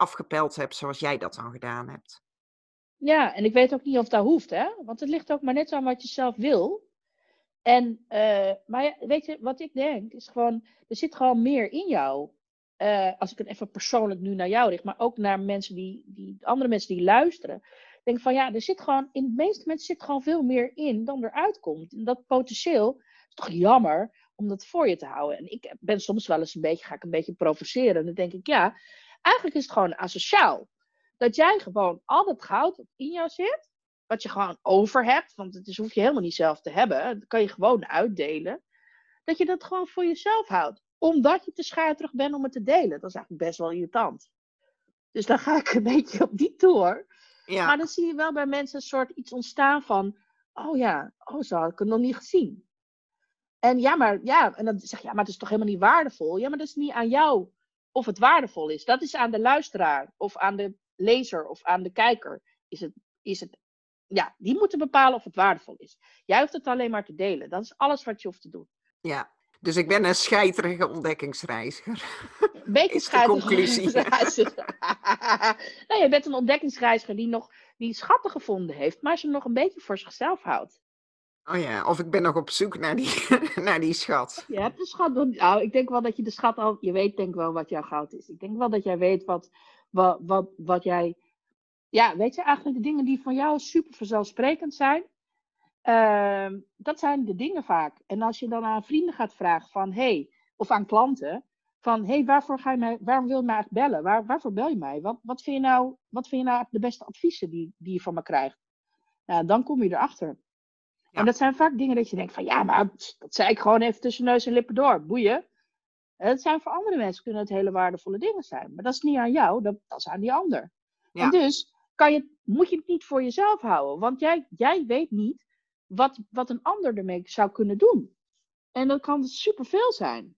afgepeld hebt zoals jij dat dan gedaan hebt. Ja, en ik weet ook niet of dat hoeft, hè? Want het ligt ook maar net aan wat je zelf wil. En, uh, maar weet je, wat ik denk, is gewoon, er zit gewoon meer in jou. Uh, als ik het even persoonlijk nu naar jou richt, maar ook naar mensen die, die andere mensen die luisteren. Denk van ja, er zit gewoon, in de meeste mensen zit gewoon veel meer in dan eruit komt. En dat potentieel is toch jammer om dat voor je te houden. En ik ben soms wel eens een beetje, ga ik een beetje provoceren. En dan denk ik, ja, Eigenlijk is het gewoon asociaal. Dat jij gewoon al dat goud wat in jou zit, wat je gewoon over hebt, want het is, hoef je helemaal niet zelf te hebben, dat kan je gewoon uitdelen, dat je dat gewoon voor jezelf houdt. Omdat je te schuiterig bent om het te delen. Dat is eigenlijk best wel irritant. Dus dan ga ik een beetje op die tour. Ja. Maar dan zie je wel bij mensen een soort iets ontstaan van, oh ja, oh zo had ik het nog niet gezien. En ja, maar ja, en dan zeg je, ja, maar het is toch helemaal niet waardevol. Ja, maar dat is niet aan jou of het waardevol is. Dat is aan de luisteraar of aan de lezer of aan de kijker. Is het, is het, ja, die moeten bepalen of het waardevol is. Jij hoeft het alleen maar te delen. Dat is alles wat je hoeft te doen. ja. Dus ik ben een scheiterige ontdekkingsreiziger. Een beetje schijtig. conclusie. nou, je bent een ontdekkingsreiziger die nog die schatten gevonden heeft, maar ze nog een beetje voor zichzelf houdt. Oh ja, of ik ben nog op zoek naar die, naar die schat. Je hebt de schat. Nou, ik denk wel dat je de schat al. Je weet denk wel wat jouw goud is. Ik denk wel dat jij weet wat, wat, wat, wat jij. Ja, weet je eigenlijk de dingen die van jou super vanzelfsprekend zijn? Ehm, dat zijn de dingen vaak. En als je dan aan vrienden gaat vragen van hey, of aan klanten, van hey, waarvoor ga je mij, waarom wil je mij eigenlijk bellen? Waar, waarvoor bel je mij? Wat, wat vind je nou, wat vind je nou de beste adviezen die, die je van me krijgt? Nou, dan kom je erachter. Ja. En dat zijn vaak dingen dat je denkt van ja, maar dat zei ik gewoon even tussen neus en lippen door. Boeien. En dat zijn voor andere mensen kunnen het hele waardevolle dingen zijn. Maar dat is niet aan jou, dat, dat is aan die ander. Ja. En dus kan je, moet je het niet voor jezelf houden. Want jij, jij weet niet wat, wat een ander ermee zou kunnen doen. En dat kan superveel zijn.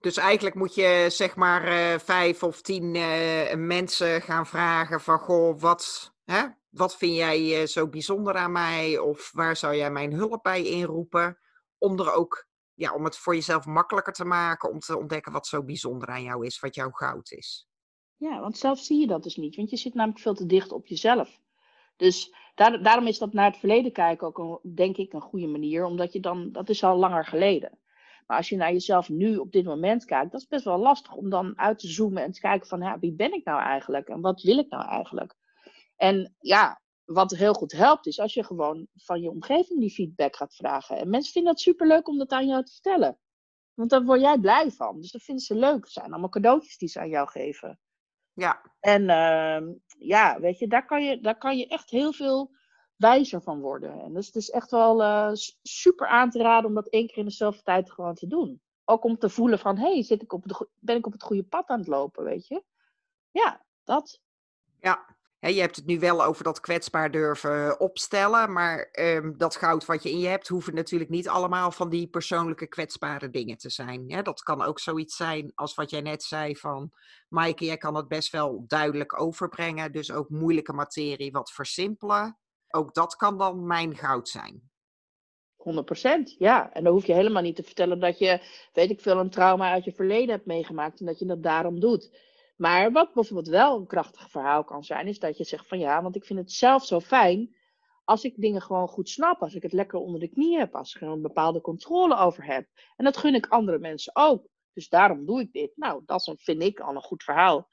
Dus eigenlijk moet je zeg maar eh, vijf of tien eh, mensen gaan vragen van goh, wat, hè, wat vind jij eh, zo bijzonder aan mij? Of waar zou jij mijn hulp bij inroepen? Om er ook, ja, om het voor jezelf makkelijker te maken, om te ontdekken wat zo bijzonder aan jou is, wat jouw goud is. Ja, want zelf zie je dat dus niet. Want je zit namelijk veel te dicht op jezelf. Dus daar, daarom is dat naar het verleden kijken ook, een, denk ik, een goede manier. Omdat je dan, dat is al langer geleden. Maar als je naar jezelf nu op dit moment kijkt, dat is best wel lastig om dan uit te zoomen en te kijken van, ja, wie ben ik nou eigenlijk? En wat wil ik nou eigenlijk? En ja, wat heel goed helpt, is als je gewoon van je omgeving die feedback gaat vragen. En mensen vinden dat superleuk om dat aan jou te vertellen. Want daar word jij blij van. Dus dat vinden ze leuk. Het zijn allemaal cadeautjes die ze aan jou geven. Ja, En ehm, ja, weet je, daar kan je, daar kan je echt heel veel wijzer van worden. En dus het is echt wel eh, super aan te raden om dat één keer in dezelfde tijd gewoon te doen. Ook om te voelen van, hé, hey, zit ik op de, ben ik op het goede pad aan het lopen, weet je? Ja, dat. ja. Je hebt het nu wel over dat kwetsbaar durven opstellen, maar ehm, dat goud wat je in je hebt, hoeven natuurlijk niet allemaal van die persoonlijke kwetsbare dingen te zijn. Dat kan ook zoiets zijn als wat jij net zei van, Maaike, jij kan het best wel duidelijk overbrengen, dus ook moeilijke materie wat versimpelen. Ook dat kan dan mijn goud zijn. 100%, ja. En dan hoef je helemaal niet te vertellen dat je, weet ik veel, een trauma uit je verleden hebt meegemaakt en dat je dat daarom doet. Maar wat bijvoorbeeld wel een krachtig verhaal kan zijn, is dat je zegt van ja, want ik vind het zelf zo fijn als ik dingen gewoon goed snap, als ik het lekker onder de knie heb, als ik er een bepaalde controle over heb. En dat gun ik andere mensen ook. Dus daarom doe ik dit. Nou, dat vind ik al een goed verhaal.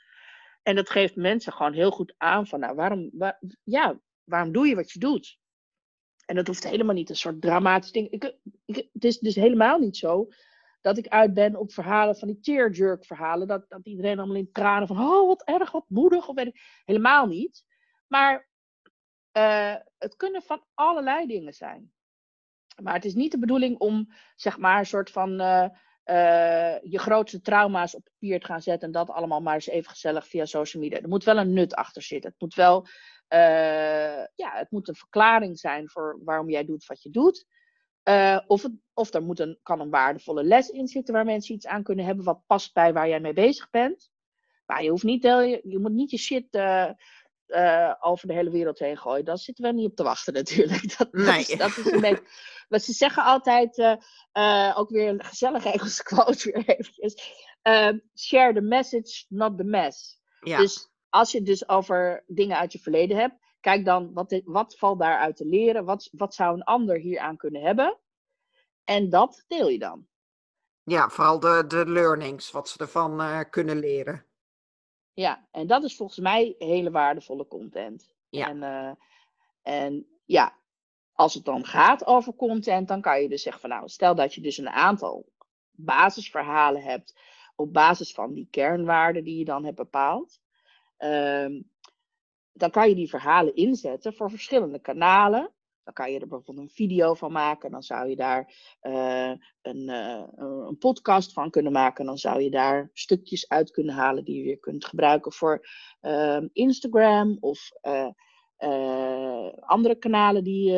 En dat geeft mensen gewoon heel goed aan van, nou, waarom, waar- ja, waarom doe je wat je doet? En dat hoeft helemaal niet een soort dramatisch ding. Ik, het is dus helemaal niet zo dat ik uit ben op verhalen van die tearjerk verhalen. Dat, dat iedereen allemaal in tranen van, oh wat erg, wat moedig. Of weet ik. Helemaal niet. Maar eh, het kunnen van allerlei dingen zijn. Maar het is niet de bedoeling om, zeg maar, een soort van eh, eh, je grootste trauma's op papier te gaan zetten. En dat allemaal maar eens even gezellig via social media. Er moet wel een nut achter zitten. Het moet wel, ja, het moet een verklaring zijn voor waarom jij doet wat je doet. Eh, of het, of er moet een, kan een waardevolle les in zitten waar mensen iets aan kunnen hebben wat past bij waar jij mee bezig bent. Maar je, hoeft niet, je, je moet niet je shit eh, eh, over de hele wereld heen gooien. Daar zitten we niet op te wachten natuurlijk. Dat, dat Nee. is, dat is een beetje, maar ze zeggen altijd, ook weer een gezellige Engelse quote weer eventjes. share the message, not the mess. Ja, Dus als je het dus over dingen uit je verleden hebt, kijk dan wat, wat valt daaruit te leren? Wat, wat zou een ander hieraan kunnen hebben? En dat deel je dan. ja vooral de, de learnings, wat ze ervan eh, kunnen leren. Ja, en dat is volgens mij hele waardevolle content. Ja. En, eh, en ja, als het dan gaat over content, dan kan je dus zeggen van nou, stel dat je dus een aantal basisverhalen hebt op basis van die kernwaarden die je dan hebt bepaald. Ehm, dan kan je die verhalen inzetten voor verschillende kanalen. Dan kan je er bijvoorbeeld een video van maken. Dan zou je daar eh, een, eh, een podcast van kunnen maken. Dan zou je daar stukjes uit kunnen halen die je weer kunt gebruiken voor ehm, Instagram of eh, andere kanalen die,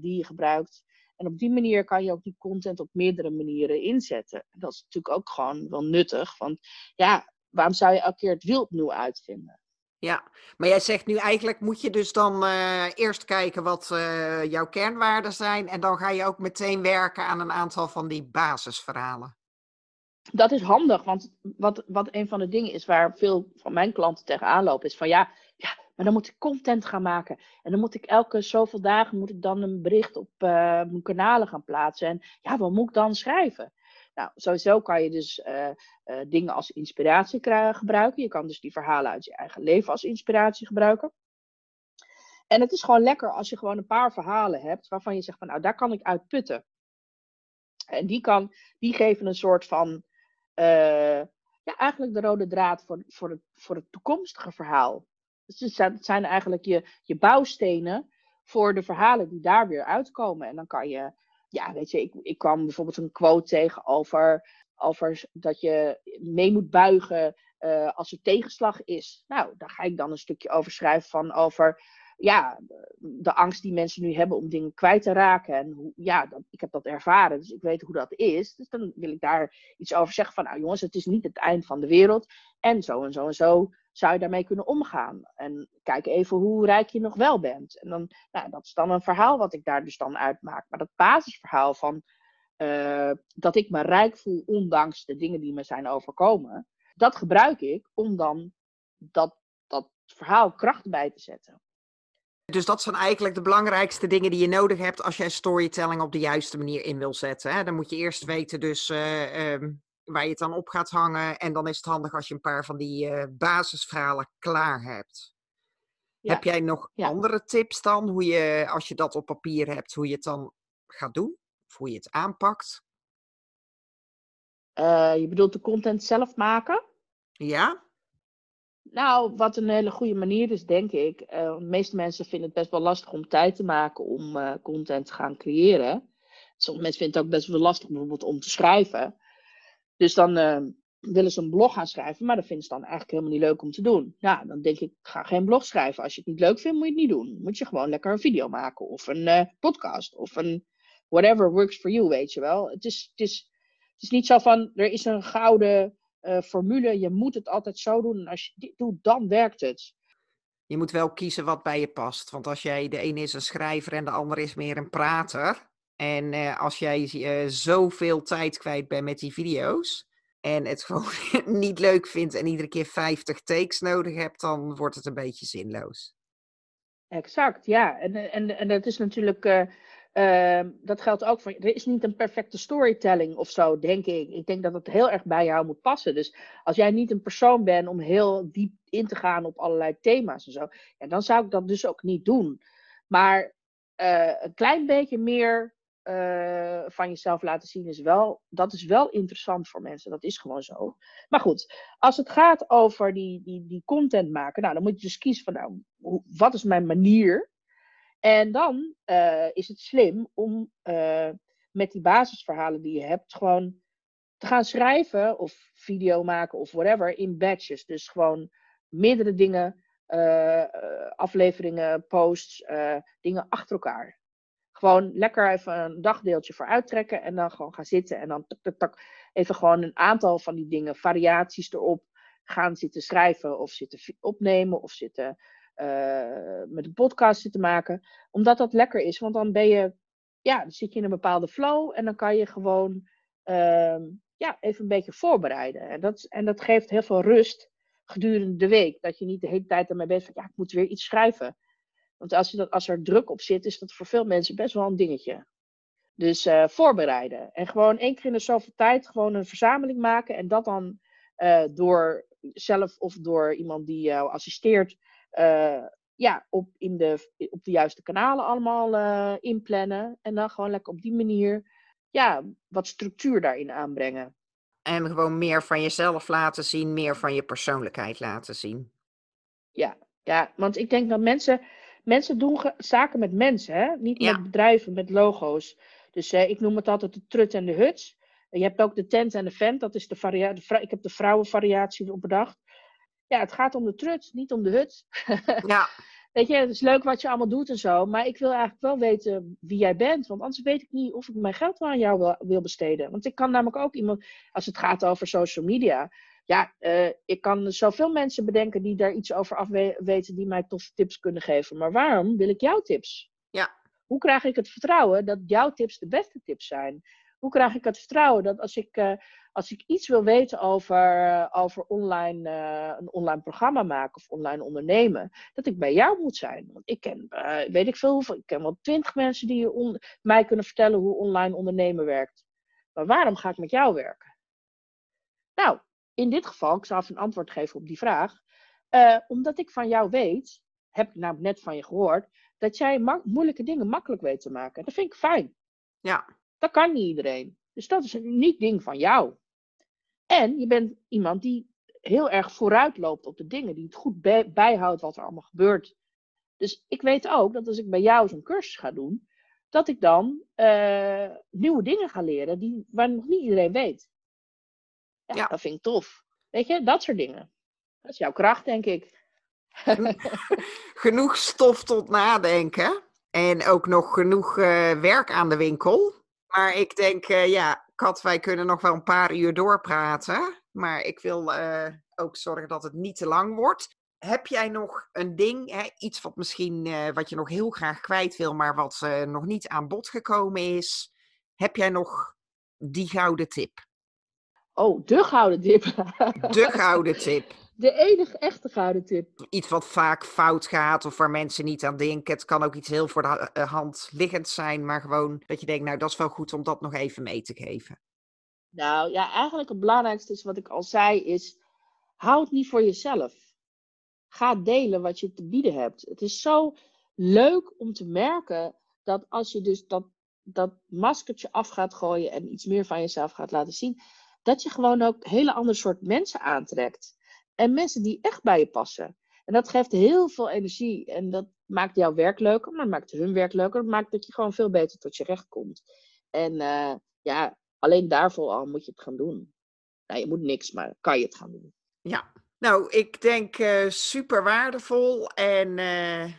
die je gebruikt. En op die manier kan je ook die content op meerdere manieren inzetten. Dat is natuurlijk ook gewoon wel nuttig. Want ja, waarom zou je elke keer het wiel opnieuw uitvinden? Ja, maar jij zegt nu eigenlijk moet je dus dan uh, eerst kijken wat uh, jouw kernwaarden zijn. En dan ga je ook meteen werken aan een aantal van die basisverhalen. Dat is handig, want wat, wat een van de dingen is waar veel van mijn klanten tegenaan lopen, is van ja, ja, maar dan moet ik content gaan maken. En dan moet ik elke zoveel dagen moet ik dan een bericht op uh, mijn kanalen gaan plaatsen. En ja, wat moet ik dan schrijven? Nou, sowieso kan je dus uh, uh, dingen als inspiratie gebruiken. Je kan dus die verhalen uit je eigen leven als inspiratie gebruiken. En het is gewoon lekker als je gewoon een paar verhalen hebt waarvan je zegt van nou, daar kan ik uit putten. En die, kan, die geven een soort van, uh, ja, eigenlijk de rode draad voor, voor, het, voor het toekomstige verhaal. Dus het zijn eigenlijk je, je bouwstenen voor de verhalen die daar weer uitkomen. En dan kan je, ja, weet je, ik, ik kwam bijvoorbeeld een quote tegen over, over dat je mee moet buigen uh, als er tegenslag is. Nou, daar ga ik dan een stukje over schrijven van over ja, de angst die mensen nu hebben om dingen kwijt te raken. En hoe, ja, ik heb dat ervaren, dus ik weet hoe dat is. Dus dan wil ik daar iets over zeggen van, nou jongens, het is niet het eind van de wereld. En zo en zo en zo zou je daarmee kunnen omgaan. En kijk even hoe rijk je nog wel bent. En dan, nou, dat is dan een verhaal wat ik daar dus dan uitmaak. Maar dat basisverhaal van uh, dat ik me rijk voel, ondanks de dingen die me zijn overkomen, dat gebruik ik om dan dat, dat verhaal kracht bij te zetten. Dus dat zijn eigenlijk de belangrijkste dingen die je nodig hebt als jij storytelling op de juiste manier in wil zetten. Hè? Dan moet je eerst weten dus uh, um, waar je het dan op gaat hangen. En dan is het handig als je een paar van die uh, basisverhalen klaar hebt. Ja. Heb jij nog ja. andere tips dan, hoe je, als je dat op papier hebt, hoe je het dan gaat doen? Of hoe je het aanpakt? Uh, je bedoelt de content zelf maken? Ja. Nou, wat een hele goede manier is, denk ik. Uh, de meeste mensen vinden het best wel lastig om tijd te maken om uh, content te gaan creëren. Sommige mensen vinden het ook best wel lastig bijvoorbeeld om te schrijven. Dus dan uh, willen ze een blog gaan schrijven, maar dat vinden ze dan eigenlijk helemaal niet leuk om te doen. Ja, dan denk ik, ga geen blog schrijven. Als je het niet leuk vindt, moet je het niet doen. Moet je gewoon lekker een video maken of een podcast of een whatever works for you, weet je wel. Het is, het is, het is niet zo van, er is een gouden uh, formule. Je moet het altijd zo doen. En als je dit doet, dan werkt het. Je moet wel kiezen wat bij je past. Want als jij, de ene is een schrijver en de ander is meer een prater. En uh, als jij uh, zoveel tijd kwijt bent met die video's. En het gewoon niet leuk vindt en iedere keer 50 takes nodig hebt, dan wordt het een beetje zinloos. Exact, ja. En, en, en dat is natuurlijk uh, dat geldt ook voor. Er is niet een perfecte storytelling of zo, denk ik. Ik denk dat het heel erg bij jou moet passen. Dus als jij niet een persoon bent om heel diep in te gaan op allerlei thema's en zo, ja, dan zou ik dat dus ook niet doen. Maar een klein beetje meer uh, van jezelf laten zien is wel, dat is wel interessant voor mensen. Dat is gewoon zo. Maar goed, als het gaat over die, die, die content maken, nou, dan moet je dus kiezen van, nou, wat is mijn manier? En dan uh, is het slim om uh, met die basisverhalen die je hebt, gewoon te gaan schrijven of video maken of whatever in batches. Dus gewoon meerdere dingen, afleveringen, posts, dingen achter elkaar. Gewoon lekker even een dagdeeltje voor uittrekken en dan gewoon gaan zitten en dan tak, tak, even gewoon een aantal van die dingen, variaties erop gaan zitten schrijven of zitten opnemen of zitten uh, met een podcast zitten maken. Omdat dat lekker is. Want dan ben je, ja, dan zit je in een bepaalde flow. En dan kan je gewoon uh, ja, even een beetje voorbereiden. En dat, en dat geeft heel veel rust gedurende de week. Dat je niet de hele tijd ermee bent van ja, ik moet weer iets schrijven. Want als, je dat, als er druk op zit, is dat voor veel mensen best wel een dingetje. Dus uh, voorbereiden. En gewoon één keer in de zoveel tijd gewoon een verzameling maken. En dat dan uh, door zelf of door iemand die jou assisteert uh, ja, op, in de, op de juiste kanalen allemaal inplannen. En dan gewoon lekker op die manier ja, wat structuur daarin aanbrengen. En gewoon meer van jezelf laten zien, meer van je persoonlijkheid laten zien. Ja, ja want ik denk dat mensen, mensen doen zaken met mensen, hè? niet ja. met bedrijven, met logo's. Dus uh, ik noem het altijd de trut en de huts. Je hebt ook de tent en de vent, dat is de variatie. Ik heb de vrouwenvariatie op bedacht ja, het gaat om de trut, niet om de hut. ja. weet je, het is leuk wat je allemaal doet en zo. Maar ik wil eigenlijk wel weten wie jij bent. Want anders weet ik niet of ik mijn geld wel aan jou wil, wil besteden. Want ik kan namelijk ook iemand, als het gaat over social media. Ja, uh, ik kan zoveel mensen bedenken die daar iets over af weten, die mij toffe tips kunnen geven. Maar waarom wil ik jouw tips? Ja. Hoe krijg ik het vertrouwen dat jouw tips de beste tips zijn? Hoe krijg ik het vertrouwen dat als ik, uh, als ik iets wil weten over, uh, over online, een online programma maken of online ondernemen, dat ik bij jou moet zijn? Want ik ken, weet ik veel ik ken wel twintig mensen die mij kunnen vertellen hoe online ondernemen werkt. Maar waarom ga ik met jou werken? Nou, in dit geval, ik zal even een antwoord geven op die vraag. omdat ik van jou weet, heb ik namelijk net van je gehoord, dat jij moeilijke dingen makkelijk weet te maken. Dat vind ik fijn. Ja. Dat kan niet iedereen. Dus dat is een niet ding van jou. En je bent iemand die heel erg vooruit loopt op de dingen, die het goed bijhoudt wat er allemaal gebeurt. Dus ik weet ook dat als ik bij jou zo'n cursus ga doen, dat ik dan uh, nieuwe dingen ga leren die, waar nog niet iedereen weet. Ja, ja, dat vind ik tof. Weet je, dat soort dingen. Dat is jouw kracht, denk ik. genoeg stof tot nadenken. En ook nog genoeg uh, werk aan de winkel. Maar ik denk, uh, ja, Kat, wij kunnen nog wel een paar uur doorpraten. Maar ik wil uh, ook zorgen dat het niet te lang wordt. Heb jij nog een ding, hè, iets wat misschien uh, wat je nog heel graag kwijt wil, maar wat nog niet aan bod gekomen is? Heb jij nog die gouden tip? Oh, de gouden tip. De gouden tip de enige echte gouden tip. Iets wat vaak fout gaat of waar mensen niet aan denken. Het kan ook iets heel voor de eh, hand liggend zijn, maar gewoon dat je denkt, nou dat is wel goed om dat nog even mee te geven. Nou ja, eigenlijk het belangrijkste is wat ik al zei, is hou het niet voor jezelf. Ga delen wat je te bieden hebt. Het is zo leuk om te merken dat als je dus dat, dat maskertje af gaat gooien en iets meer van jezelf gaat laten zien, dat je gewoon ook hele andere soort mensen aantrekt. En mensen die echt bij je passen. En dat geeft heel veel energie. En dat maakt jouw werk leuker, maar maakt hun werk leuker. Dat maakt dat je gewoon veel beter tot je recht komt. En uh, ja, alleen daarvoor al moet je het gaan doen. Nou, je moet niks, maar kan je het gaan doen. Ja, nou, ik denk uh, super waardevol. En uh,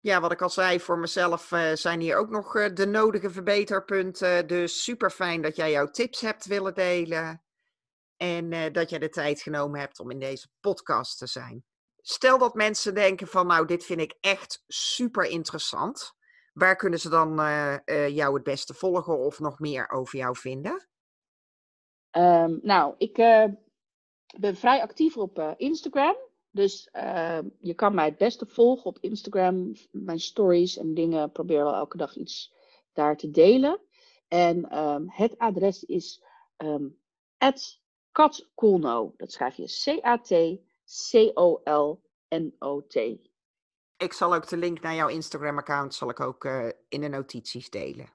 ja, wat ik al zei, voor mezelf zijn hier ook nog de nodige verbeterpunten. Dus super fijn dat jij jouw tips hebt willen delen. En uh, dat je de tijd genomen hebt om in deze podcast te zijn. Stel dat mensen denken van nou, dit vind ik echt super interessant. Waar kunnen ze dan jou het beste volgen of nog meer over jou vinden? Um, nou, ik ben vrij actief op Instagram. Dus ehm, je kan mij het beste volgen op Instagram. Mijn stories en dingen. Probeer wel elke dag iets daar te delen. En um, het adres is Kat Colno. Dat schrijf je C-A-T-C-O-L-N-O-T. Ik zal ook de link naar jouw Instagram-account zal ik ook uh, in de notities delen.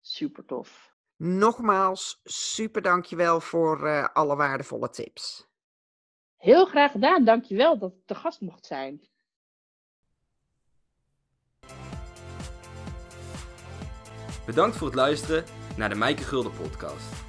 Super tof. Nogmaals, super dankjewel voor uh, alle waardevolle tips. Heel graag gedaan. Dankjewel dat ik te gast mocht zijn. Bedankt voor het luisteren naar de Mijke Gulden podcast.